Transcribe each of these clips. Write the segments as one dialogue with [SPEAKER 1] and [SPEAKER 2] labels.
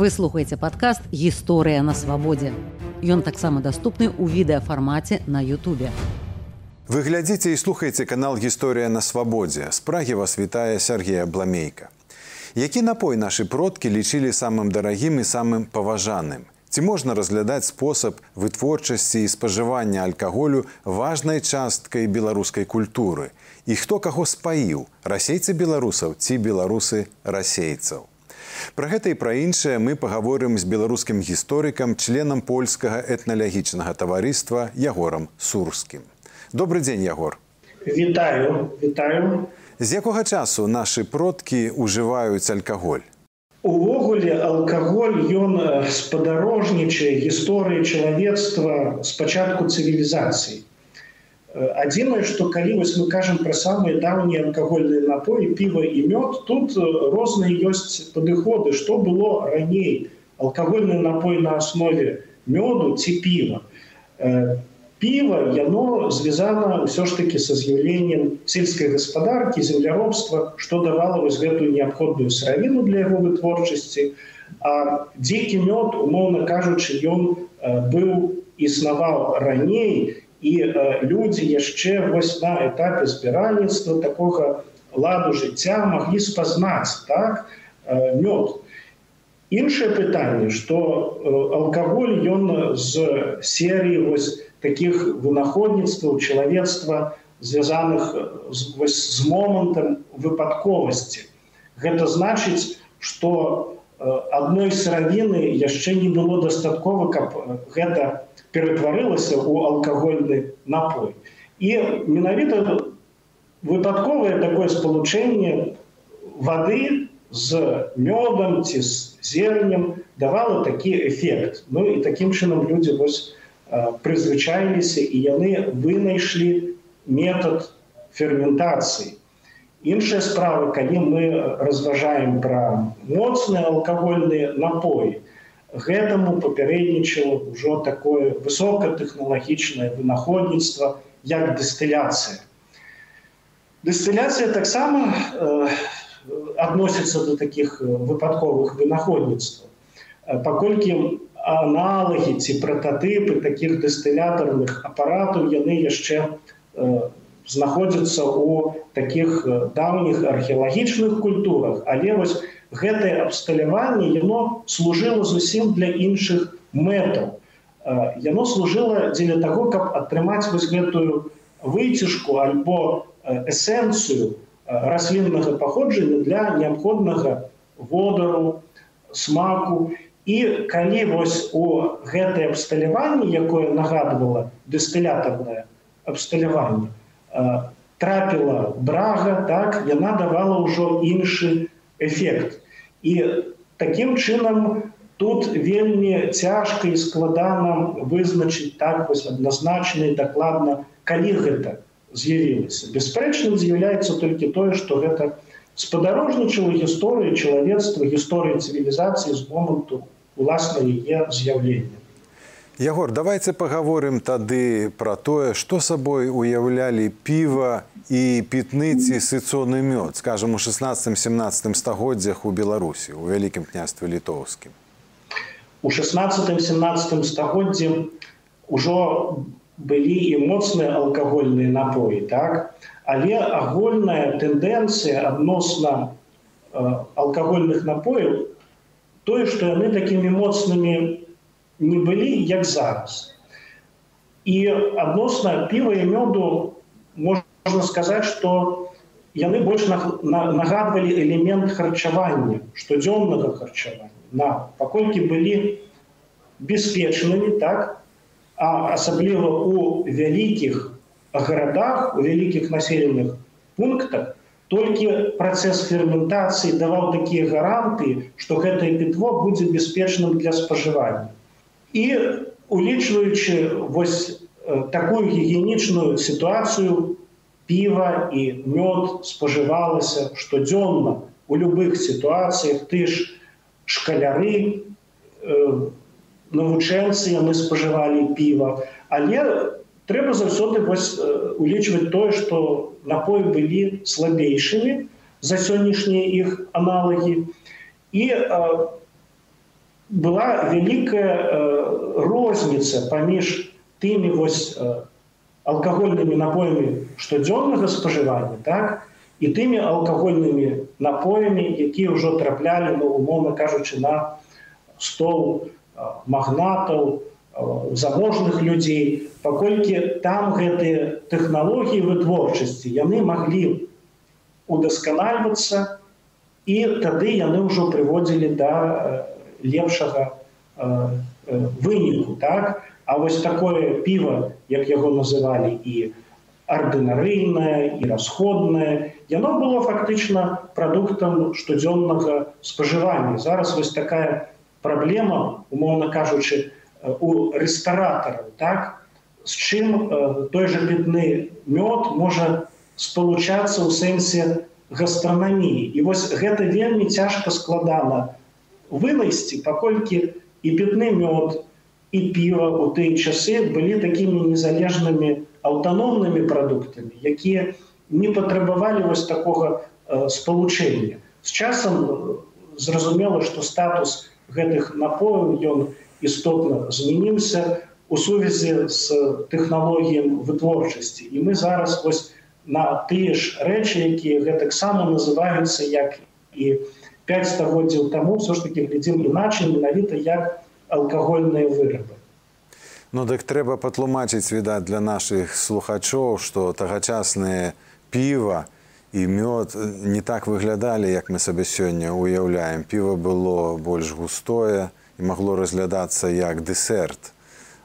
[SPEAKER 1] Вы слухаеце падкаст гісторыя на свабодзе. Ён таксама даступны ў відэафармаце на Ютубе.
[SPEAKER 2] Вы глядзіце і слухаеце канал гісторыя на свабодзе. З прагі вас вітае Сергея Бламейка. Які напой нашы продкі лічылі самым дарагім і самым паважаным. Ці можна разглядаць спосаб вытворчасці і спажывання алкаголю важнай часткай беларускай культуры. І хто каго спаіў, расейцы беларусаў ці беларусы расейцаў. Пра гэта і пра іншае мы пагаворым з беларускім гісторыкам, членам польскага этналагічнага таварыства Ягорам Сурскім. Добры дзень ягор.
[SPEAKER 3] Вітаю вітаю.
[SPEAKER 2] З якога часу нашы продкі ўжываюць алкаголь?
[SPEAKER 3] Увогуле алкаголь ён спадарожнічае гісторыі чалавецтва спачатку цывілізацыі адзінае што калі вось мы кажам пра самыя даўнія алкагольныя напоі піва і мёд тут розныя ёсць падыходы што было раней алкагольны напой на аснове мёду ці піва піва яно звязана ўсё ж таки са з'яўленнем сельскай гаспадаркі земляробства што давала вось гэтую неабходную сыравіну для яго вытворчасці а дзікі мёд умоўна кажучы ён быў існаваў раней і людзі яшчэ вось на этапе збіральніцтва такога ладу жыцця маглі спазнаць так мёд. Іншае пытанне што алкаголь ён з серыі вось таких вынаходніцтваў чалавецтва звязаных з, з момантам выпадковасці гэта значыць что адной сыравіны яшчэ не было дастаткова каб гэта ператварылася у алкагольны напой і менавіта выпадковае такое спалучэнне воды з мёдам ці з зернем давала такі эфект ну і таким чынам людзі вось прызвычаіліся і яны вынайшлі метод ферментацыі. Іншая справа, калі мы разважаем пра моцныя алкагольныя напоі, гэтаму папярэднічала ўжо такое высокатэхналагічнае вынаходніцтва як дыстыляцыя. Дыстыляцыя таксама э, адносіцца да такіх выпадковых вынаходніцтваў. Паколькі аналагі ці прататыпы таких дыстылятарных апаратаў яны яшчэ э, знаходзяцца у таких даўніх археалагічных культурах. Але вось гэтае абсталяванне яно служыла зусім для іншых мэтаў. Яно служыла дзеля таго каб атрымаць вось гэтую выцяжку альбо эсэнцыю расліннага паходжання для неабходнага водару смаку. І калі вось у гэтае абсталяванне, якое нагадвала дыстылятарнае абсталяванне, трапіла брага, так, яна давала ўжо іншы эфект. І такім чынам тут вельмі цяжка і складана вызначыць так вось адназначна і дакладна, калі гэта з'явілася. Бясспрэчным з'яўляецца толькі тое, што гэта, спадарожнічала гісторыі чалавецтва гісторыі цывілізацыі з моманту уласна яе з'яўлення
[SPEAKER 2] Ягор давайте паговорым тады пра тое што сабой уяўлялі піва і пітныці сыцоны мёд скажем у 16-17 стагоддзях у беларусі у вялікім княстве літоўскім.
[SPEAKER 3] У 16-17 стагоддзе ўжо былі і моцныя алкагольныя напоі так? Але агульная тэндэнцыя адносна э, алкагольных напояў тое што яны такімі моцнымі не былі як зараз. І адносна піва і мёду можна сказаць што яны больш нагадвалі элемент харчавання штодзённага харчавання. На паколькі былі бяспечнымі так а асабліва у вялікіх гарадах у вялікіх населеных пунктах толькі працэс ферментацыі даваў такія гаранты што гэтае пітво будзе бяспечным для спажывання і улічваючы вось такую гігіенічную сітуацыю піва і мёд спажывалася штодзённа у любых сітуацыях ты ж шкаляры навучэнцы яны спажывалі піва але трэба заўсёды улічваць тое што напоі былі слабейшымі за сённяшнія іх аналагі. І была вялікая розніца паміж тымі вось алкагольнымі напоямі штодзённага спажывання так і тымі алкагольнымі напоямі якія ўжо траплялі ну, умоўна кажучы на стол магнатаў заможных людзей паколькі там гэтыя тэхналогіі вытворчасці яны маглі удасканальвацца і тады яны ўжо прыводзілі да лепшага выніку так? А вось такое піва як яго называлі і ардынарыйнае і расходнае яно было фактычна прадуктам штодзённага спажывання. Зараз вось такая праблема умоўна кажучы у рэстаратараў так? З чым той жа бедны мёд можа спалучацца ў сэнсе гастранаміі. І вось гэта вельмі цяжка складана вынайсці паколькі і пітны мёд і піва у тыя часы былі такімі незалежнымі аўтаномнымі прадуктамі якія не патрабавалі вось такога спалучэння з часам зразумела што статус гэтых напояў ён істотна змяніўся у сувязі з тэхналогіям вытворчасці. І мы зараз вось на тыя ж рэчы якія гэтаксама называюцца як і 5 стагоддзяў таму все ж таки глядзім іначай менавіта як алкагольныя вырабы.
[SPEAKER 2] Ну дык трэба патлумачыць відаць для нашых слухачоў што тагачасныя піва і мёд не так выглядалі як мы сабе сёння уяўляем піва было больш густое і магло разглядацца як дэсерт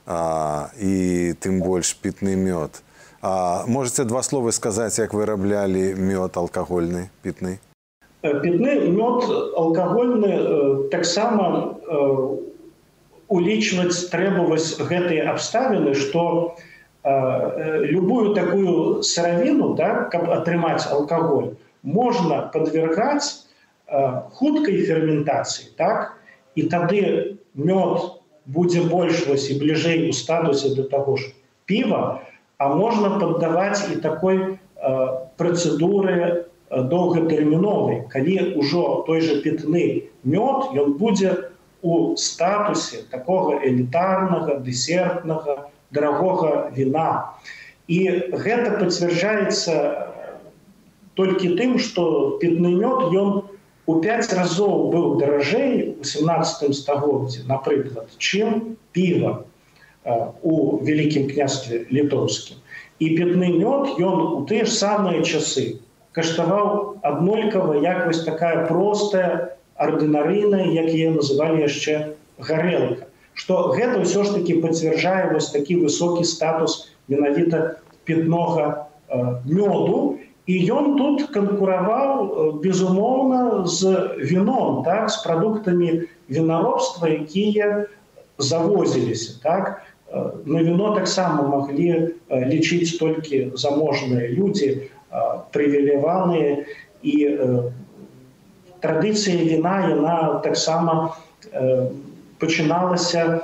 [SPEAKER 2] а, і тым больш пітны мёд. А можете два словы сказаць, як выраблялі мёд алкагольны пітны?
[SPEAKER 3] Пітны мёд алкагольны таксама улічваць трэба вось гэтыя абставіны, што любую такую сыравіну, так, каб атрымаць алкаголь, можна падвергаць хуткай ферментацыі так? і тады мёд будзе больш вось і бліжэй у статусе да таго ж піва, а можна паддаваць і такой э, працэдуры э, доўгатэрміновай калі ўжо той же пітны мёд ён будзе у статусе такога элітарнага дэсертнага дарагога віна. І гэта пацвярджаецца толькі тым што пітны мёд ён у 5 разоў быў даражэй у 17 стагоддзе напрыклад чым піва у вялікім княстве літоўскім. І пятны мёд ён у тыя ж самыя часы каштаваў аднолькава як вось такая простая ардынарыйная як яе называлі яшчэ гарэлка. Што гэта ўсё ж таки пацвярджае вось такі высокі статус менавіта пятнога мёду. І ён тут канкураваў безумоўна з віном так з прадуктамі вінаробства якія завозіліся так. На віно таксама маглі лічыць толькі заможныя людзі прывіляваныя і традыцыя віна яна таксама пачыналася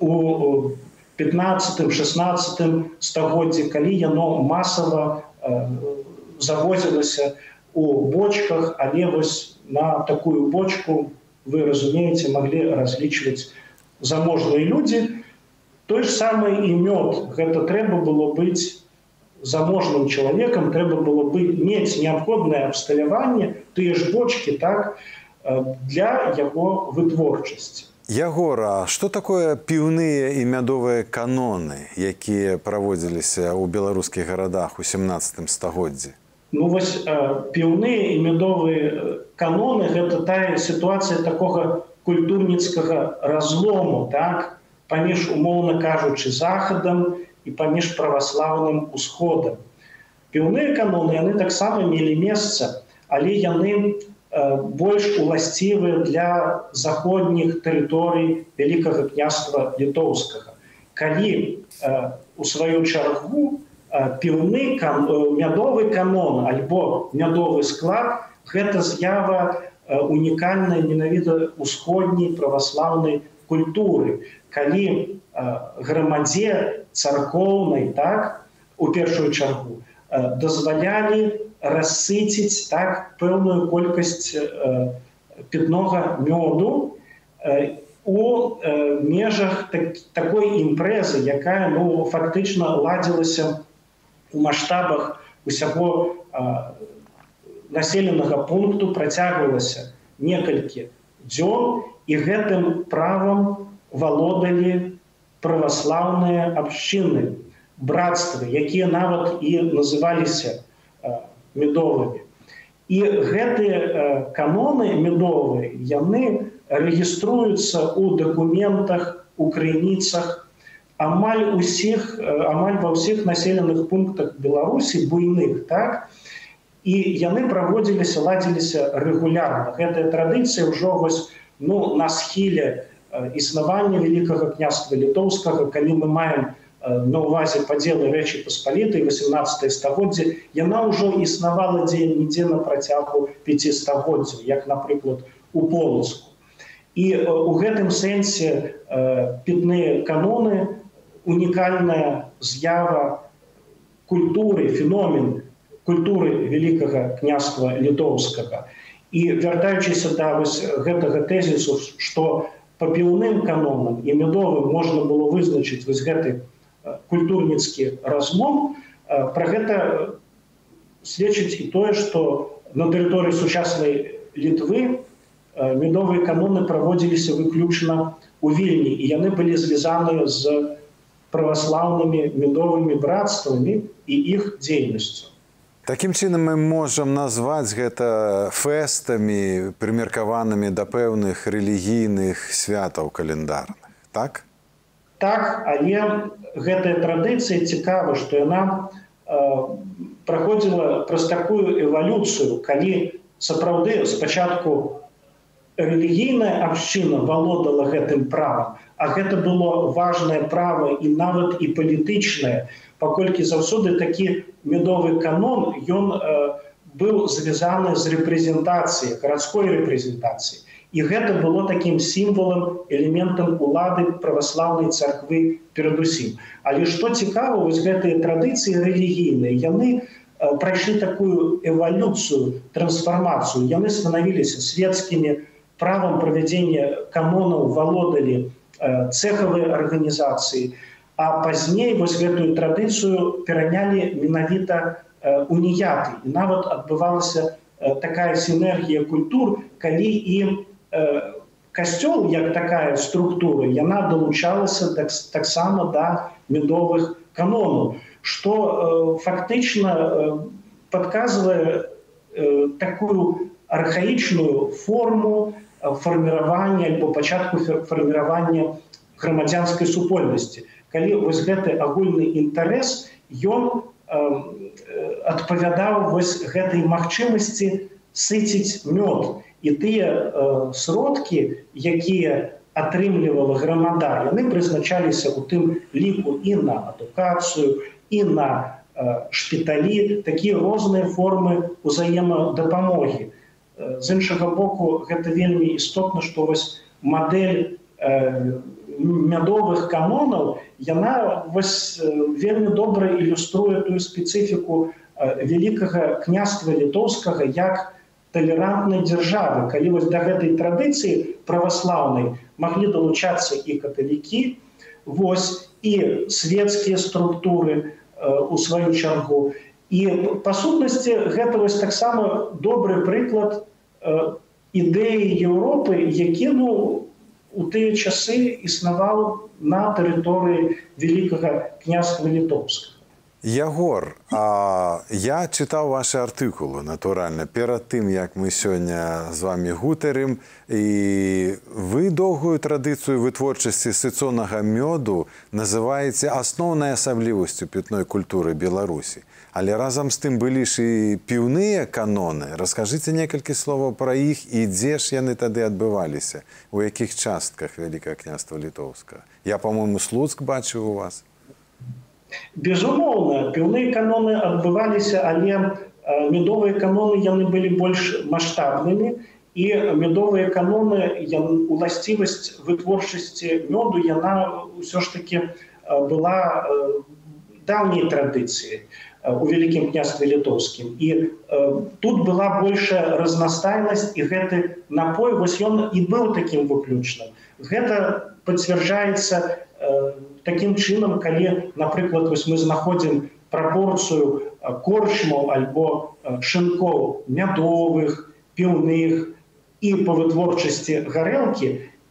[SPEAKER 3] у 15-16 стагоддзі калі яно масава завозілася у бочках але вось на такую бочку вы разумееце маглі разлічваць заможныя людзі. Той ж самы і мёд. Гэта трэба было быць заможным чалавекам трэба было бы мець неабходнае абсталяванне тыя ж бочки так для яго вытворчасці
[SPEAKER 2] Ягора, што такое піўныя і мядовыя каноны, якія праводзіліся ў беларускіх гарадах у 17 стагоддзі?
[SPEAKER 3] Ну вось піўныя і мядовыя каноны гэта тая сітуацыя такога культурніцкага разлому так паміж умоўна кажучы захадам і паміж праваслаўным усходам. Піўныя каноны яны таксама мелі месца але яны больш уласцівыя для заходніх тэрыторый вялікага княства літоўскага. Калі у сваю чаргу піўны мядовы канон альбо мядовы склад гэта з'ява на унікальнай менавіта усходняй праваслаўнай культуры калі грамадзе царкоўнай так у першую чаргу дазвалялі рассыціць так пэўную колькасць пятнога мёду у межах так, такой імпрэзы якая ну фактычна ладзілася у маштабах усяго населенага пункту працягвалася некалькі дзён і гэтым правам валодалі праваслаўныя абшчыны братствы якія нават і называліся медовымі. І гэтыя каноны медовыя яны рэгіструюцца ў дакументах у крыніцах амаль усіх амаль ва ўсіх населеных пунктах беларусі буйных так і яны праводзіліся ладзіліся рэгулярна. Гэтая традыцыя ўжо вось ну на схіле існавання великкага княства літоўскага калі мы маем на увазе падзелы рэчы паспалітай 18 стагоддзя яна ўжо існавала дзе нідзе на працягу 5 стагоддзяў як напрыклад у полацку і у гэтым сэнсе пітныя каноны унікальная з'ява культуры феномен культуры великкага княства літоўскага і вяртаючыся да вось гэтага тэзісу што па піўным канонам і медовым можна было вызначыць вось гэты культурніцкі размон пра гэта сведчыць і тое што на тэрыторыі сучаснай літвы медовыя каноны праводзіліся выключна у вільні і яны былі звязаныя з праваслаўнымі медовымі братствамі і іх дзейнасцю
[SPEAKER 2] Такім чынам мы можам назваць гэта фэстамі прымеркаванымі да пэўных рэлігійных святаў календарных. Так?
[SPEAKER 3] Так але гэтая традыцыя цікава што яна э, праходзіла праз такую эвалюцыю калі сапраўды спачатку рэлігійная абшчына валодала гэтым правам а гэта было важнае права і нават і палітычнае паколькі заўсёды такі медовы канон ён э, быў звязаны з рэпрэзентацыяй гарадской рэпрэзентацыі і гэта было такім сімвалам элементам улады праваслаўнай царквы перадусім. Але што цікава вось гэтыя традыцыі рэлігійныя яны э, прайшлі такую эвалюцыю трансфармацыю. Яны станавіліся светецкімі правам правядзення канонаў валодалі э, цехавыя арганізацыі. і А пазней вось гэтую традыцыю перанялі менавіта уніяты. І нават адбывалася такая сінергія культур, калі і касцёл як такая структура яна далучалася таксама да медовых канонаў, што фактычна падказвае такую архаічную форму фарміравання альбо пачатку фарміравання грамадзянскай супольнасці калі вось гэты агульны інтарэс ён адпавядаў вось гэтай магчымасці сыціць мёд. І тыя э, сродкі якія атрымлівала грамада яны прызначаліся ў тым ліку і на адукацыю і на э, шпіталі такія розныя формы узаемадапамогі з іншага боку гэта вельмі істотна што вось мадэль э, мядовых канонаў яна вось вельмі добра ілюструе тую спецыфіку великкага княства літоўскага як талерантнай дзяржавы. Калі вось да гэтай традыцыі праваслаўнай маглі далучацца і каталікі вось і светецкія структуры у сваю чаргу. І па сутнасці гэта вось таксама добры прыклад ідэі Еўропы які ну у тыя часы існаваў на тэрыторыі великкага княства літоўска
[SPEAKER 2] Ягор а я чытаў ваши артыкулы натуральна перад тым як мы сёння з вами гутарым і вы доўгую традыцыю вытворчасці сыцонага мёду называеце асноўнай асаблівасцю пітной культуры беларусі але разам з тым былі ж і піўныя каноны расскажыце некалькі словаў пра іх і дзе ж яны тады адбываліся у якіх частках вялікае княства літоўска я по-моему слуцк бачыў у вас
[SPEAKER 3] Безумоўна, піўныя каноны адбываліся, але медовыя каноны яны былі больш маштабнымі і медовыя каноны уласцівасць вытворчасці мёду яна ўсё ж таки была даўняй традыцыі. у вялікім княстве літоўскім і э, тут была большая разнастайнасць і гэты напой вось ён і быў такім выключным гэта пацвярджаецца э, такім чынам калі напрыклад вось мы знаходзім прапорцыю корчмаў альбо шынкоў мядовых піўных і па вытворчасці гарэлкі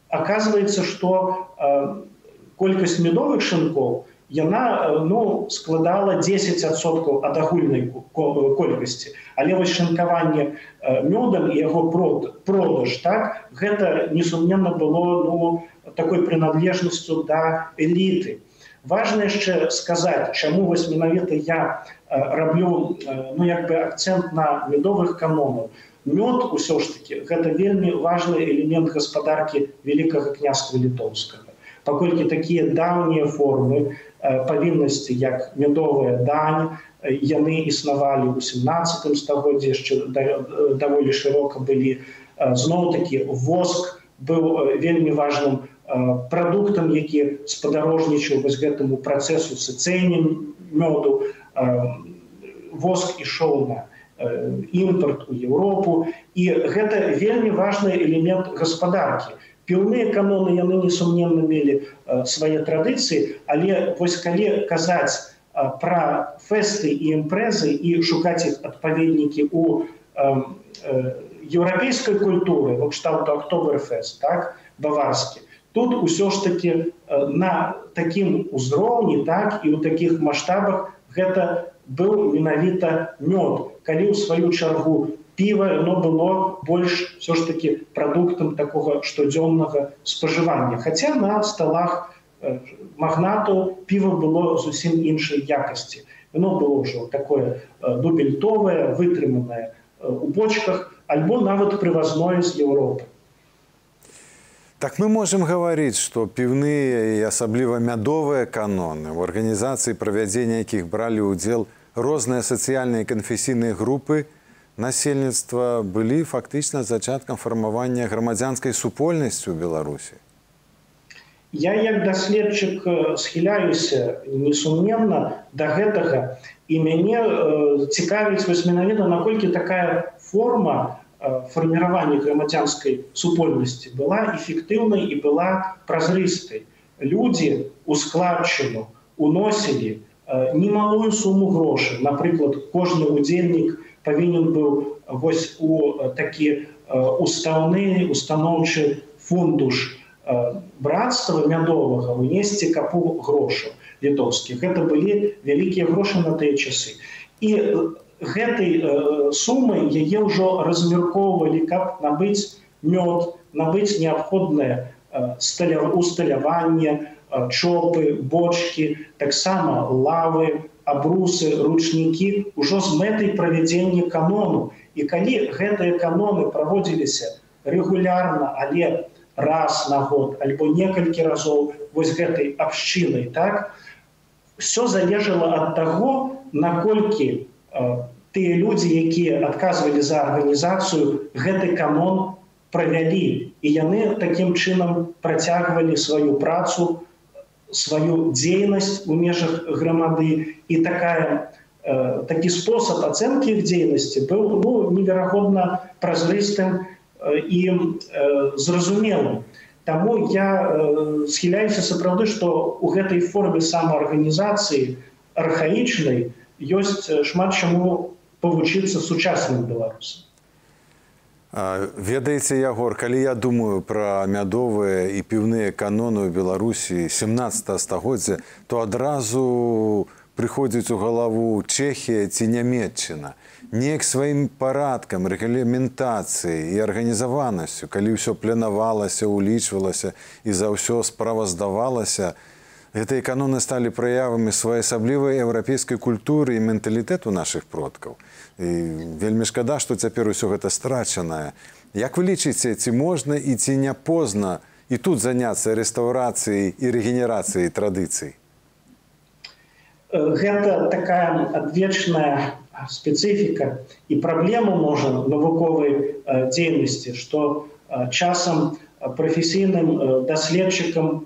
[SPEAKER 3] оказывается что колькасць медовых шынкоў яна ну складала 10соткаў ад агульнай колькасці. Але вось шанкаванне мёдам і яго прод продаж так гэта несумненна было ну такой прыналежнасцю да эліты важно яшчэ сказаць чаму вось менавіта я раблю ну як бы акцент на медовых канонаў мёд усё ж таки гэта вельмі важны элемент гаспадаркі великкага княства літоўскага паколькі такія даўнія формы павіннасці як медовая дань яны існавалі ў 17 стагоддзе яшчэ даволі шырока былі зноў-такі воск быў вельмі важным прадуктам які спадарожнічаў вось гэтаму працэсу сыцэнем мёду воск ішоў на імпорт у Еўропу. І гэта вельмі важны элемент гаспадаркі. Піўныя каноны яны несумненна мелі э, свае традыцыі але вось калі казаць э, пра фэсты і імпрэзы і шукаць іх адпаведнікі у э, э, еўрапейскай культуры кшталту актоберфест так баварскі тут усё ж таки на такім узроўні так і ў такіх маштабах гэта быў менавіта мёд. Калі ў сваю чаргу піва оно было больш все ж таки прадуктам такого штодзённага спажывання. Хотя на столах э, магнату піва было зусім іншай якасці. Оно было ўжо такое дубельтовое вытрыманае у бочках альбо нават прывазное з Еўропы
[SPEAKER 2] Так мы можем гаварыць, што піўныя і асабліва мядовыя каноны у арганізацыі правядзення якіх бралі ўдзел розныя сацыяльныя канфесійныя групы, насельніцтва былі фактычна зачаткам фармавання грамадзянскай супольнасці ў беларусі.
[SPEAKER 3] Я як даследчык схіляюся несумненна да гэтага і мяне цікавіць вось менавіта наколькі такая форма фарміравання грамадзянскай супольнасці была эфектыўнай і была празрыстай людзі у складчыну уносілі немалую суму грошай напрыклад кожны удзельнік павінен быў вось у такі устаўны устаноўчы фундуш братства мядовага унесці капу грошаў літоўскіх гэта былі вялікія грошы на тыя часы. І гэтай сумы яе ўжо размяркоўвалі каб набыць мёд набыць неабходнае сталя усталяванне чопы бочки таксама лавы абрусы ручнікі ўжо з мэтай правядзення канону. І калі гэтыя каноны праводзіліся рэгулярна але раз на год альбо некалькі разоў вось гэтай абшчынай так все залежала ад таго наколькі э, тыя людзі якія адказвалі за арганізацыю гэты канон правялі і яны такім чынам працягвалі сваю працу у сваю дзейнасць у межах грамады і такая э, такі спосаб ацэнкі іх дзейнасці быў ну, неверагодна празрыстым э, і э, зразумелым. Таму я э, схіляюся сапраўды, што ў гэтай форме самаарганізацыі архаічнай ёсць шмат чаму павучыцца сучасным беларусам.
[SPEAKER 2] Ведаеце ягор, калі я думаю пра мядовыя і піўныя каноны ў Беларусі 17 стагоддзя, то адразу прыходзіць у галаву Чехія ці нямметчына. Неяк сваім парадкам, рэгламентацыі і арганізаванасцю, калі ўсё планавалася, улічвалася і за ўсё справаздавалася, гэтыя каноны сталі праявамі своеасаблівай еўрапейскай культуры і менталітэту нашых продкаў. І вельмі шкада, што цяпер усё гэта страчанае. Як вы лічыце, ці можна і ці не позна і тут заняцца рэстаўрацыяй і рэгенерацыяй традыцый?
[SPEAKER 3] Гэта такая адвечная спецыфіка і праблема можа навуковай дзейнасці, што часам прафесійным даследчыкам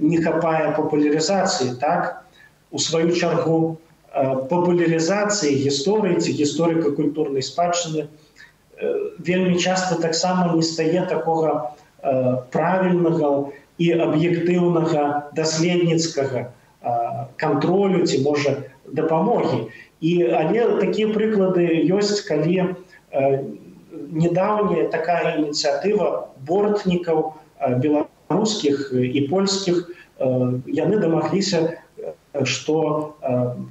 [SPEAKER 3] не хапае папулярызацыі так у сваю чаргу папулярызацыі гісторыі ці гісторыка-культурнай спадчыны вельмі часта таксама не стае такога правільнага і аб'ектыўнага даследніцкага кантролю ці можа дапамогі і але такія прыклады ёсць калі недаўняя такая ініцыятыва бортнікаў беларускіх і польскіх яны дамагліся што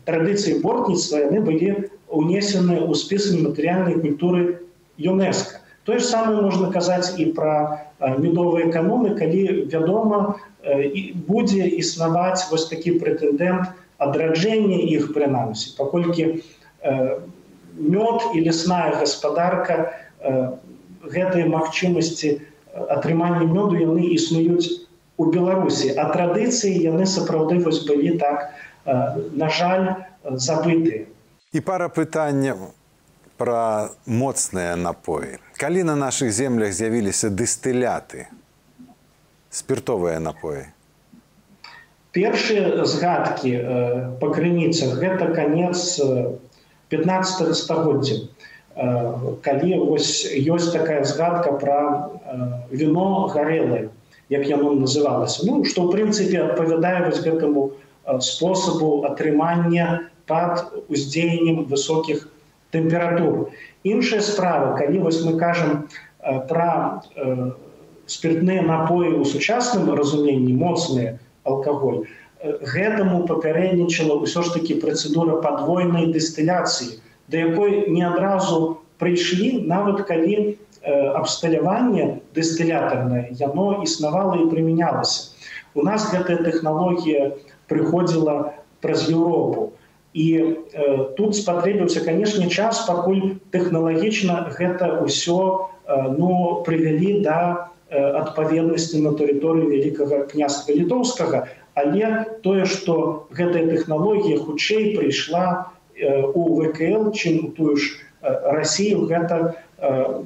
[SPEAKER 3] традыцыі бортніцтва яны былі унесены ў спісы матэрыяльнай культуры ЮНЕСКО. Тое ж самае можна казаць і пра медовыя камуны, калі вядома будзе існаваць вось такі прэтэндэнт адраджэння іх прынамсі, паколькі мёд і лесная гаспадарка гэтыя магчымасці атрымання мёду яны існуюць у Беларусі, а традыцыі яны сапраўды вось былі так на жаль забытыя.
[SPEAKER 2] І пара пытанняў пра моцныя напоі. Калі на нашых землях з'явіліся дыстыляты, спиртовыя напоі.
[SPEAKER 3] Першыя згадкі па крыніцах гэта канец 15 стагоддзя. Э, калі вось ёсць такая згадка пра э, віно гарэлае, як яно называлася. Ну, што ў прынцыпе адпавядае вось гэтаму э, спосабу атрымання пад уздзеяннем высокіх тэмпературу. Іншая справа, калі вось мы кажам пра спиртныя напоі ў сучасным разуменні моцныя алкаголь, гэтаму папярэднічала ўсё ж такі працэдура падвойнай дыстыляцыі, да якой не адразу прыйшлі нават калі э, абсталяванне дыстылятарнае яно існавала і прымянялася. У нас гэтая тэхналогія прыходзіла праз Еўропу. І э, тут спатрэбіўся канешне час пакуль тэхналагічна гэта ўсё э, ну прывялі да э, адпаведнасці на тэрыторыі вялікага княства літоўскага але тое што гэтая тэхналогія хутчэй прыйшла у вКл чым у тую ж э, Росію гэта э,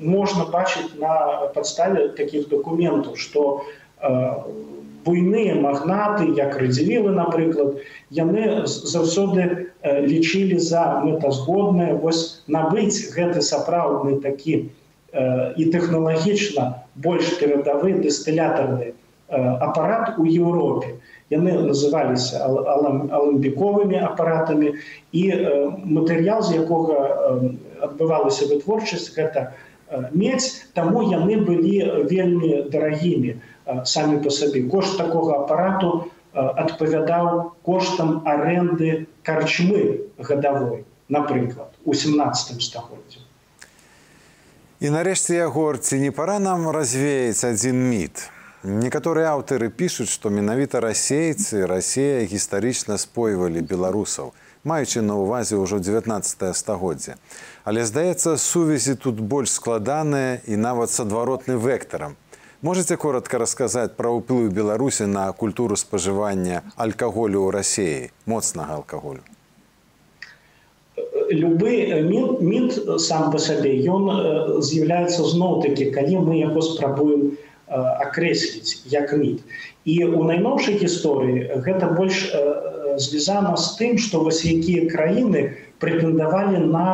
[SPEAKER 3] можна бачыць на падставе такіх дакументаў што э, буйныя магнаты як радзівілы напрыклад яны заўсёды лічылі за мэтазгоднае. Вось набыць гэты сапраўдны такі і тэхналагічна больш перадавы дыстылятарны апарат у Еўропе яны называліся аламбіковымі апаратамі. І матэрыял з якога адбывалася вытворчасць гэта медзь таму яны былі вельмі дарагімі самі по сабе. Кошт такого апарату адпавядаў коштам аренды карчмы гадавой напрыклад у 17 стагоддзе
[SPEAKER 2] і нарэшце ягор ці не пора нам развеяць адзін міт некаторыя аўтары пішуць што менавіта расейцы Росія гістарычна спойвалі беларусаў маючы на ўвазе ўжо 19 стагоддзя але здаецца сувязі тут больш складаныя і нават с адваротным вектарам Можете коротко рассказать про ўплыў Беларусі на культуру спажывання алкаголю ў рассіі моцнага алкаголю?
[SPEAKER 3] Любы міт сам по сабе ён з'яўляецца зноў-такі калі мы яго спрабуем акрэсліць як міт і у найноўшай гісторыі гэта больш звязана з тым што вось якія краіны прэтэндавалі на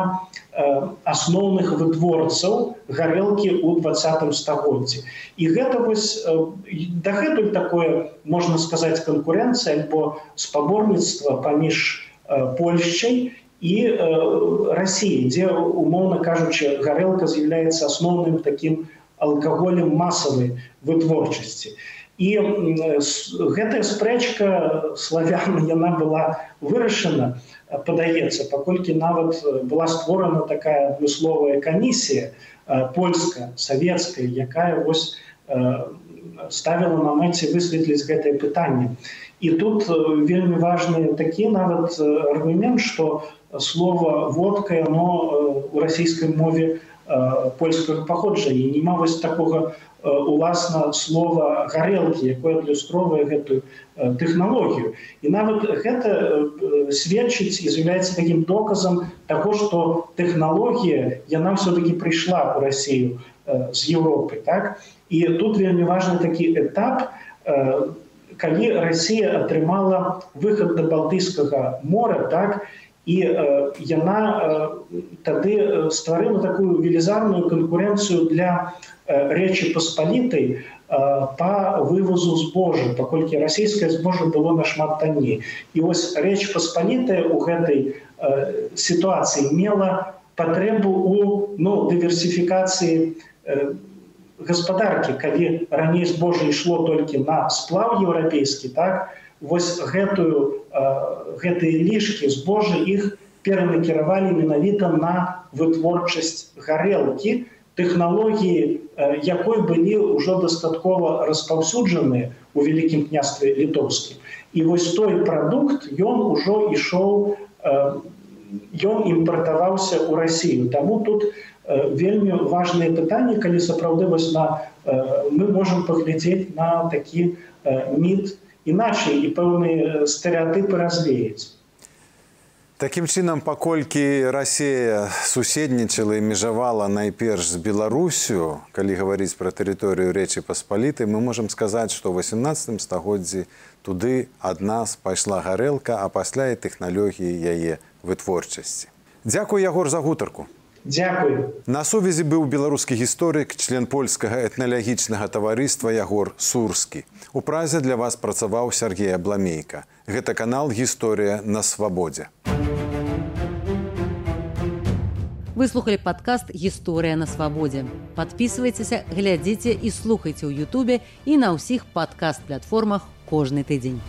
[SPEAKER 3] асноўных вытворцаў гарэлкі ў двадцатым стагоддзі. І гэта вось дагэтуль такое можна сказаць канкурэнцыя альбо спаборніцтва паміж Польшчай і Росіі, дзе умоўна кажучы, гарэлка з'яўляецца асноўным такім алкаголем масавай вытворчасці. І гэтая спрэчка славяна яна была вырашана, падаецца паколькі нават была створана такая адмысловая камісія польская савецкая якая вось ставіла на мэце высветліць гэтае пытанне і тут вельмі важны такі нават аргумент што слова водка яно у расійскай мове польскага паходжання. Няма вось такога уласна слова гарэлкі якое адлюстроўвае гэтую тэхналогію. І нават гэта сведчыць і з'яўляецца такім доказам таго што тэхналогія яна все-таки прыйшла ў Росію з Еўропы так? І тут вельмі важны такі этап калі Россия атрымала выход до балтыйскага мора так? і э, яна тады стварыла такую велізарную канкурэнцыю для рэчы паспалітай по вывозу збожжа паколькі расійскае збожжа было нашмат танней. І вось рэч паспалітая у гэтай сітуацыі мела патрэбу у ну, дыверсіфікацыі гаспадаркі. Калі раней збожжа ішло толькі на сплав еўрапейскі так вось гэтую гэтыя лішкі збожжа іх перанакіравалі менавіта на вытворчасць гарэлкі тэхналогіі якой былі ўжо дастаткова распаўсюджаныя у вялікім княстве літоўскім. І вось той прадукт ён ужо ішоў ён імпартаваўся ў рассію таму тут вельмі важныя пытанні калі сапраўды вось на мы можемм паглядзець на такі міт іначай і пэўныя стэеатыпы развеяць.
[SPEAKER 2] Такім чынам, паколькі Расія суседнічала і межавала найперш з Беларусю, калі гаварыць пра тэрыторыю рэчы паспаліты, мы можам сказаць, што ў 18 стагоддзі туды ад нас пайшла гарэлка, а пасля і тэхналогіі яе вытворчасці. Дзякуй ягор за гутарку.
[SPEAKER 3] Дзякуй.
[SPEAKER 2] На сувязі быў беларускі гісторык, член польскага этналагічнага таварыства Ягор Сурскі. У празе для вас працаваў Сергей Абламейка. Гэта канал гісторыя на свабодзе.
[SPEAKER 1] Выслухалі падкаст гісторыя на свабодзе. Падпісвайцеся, глядзіце і слухайце ў Ютубе і на ўсіх падкаст-платформах кожны тыдзень.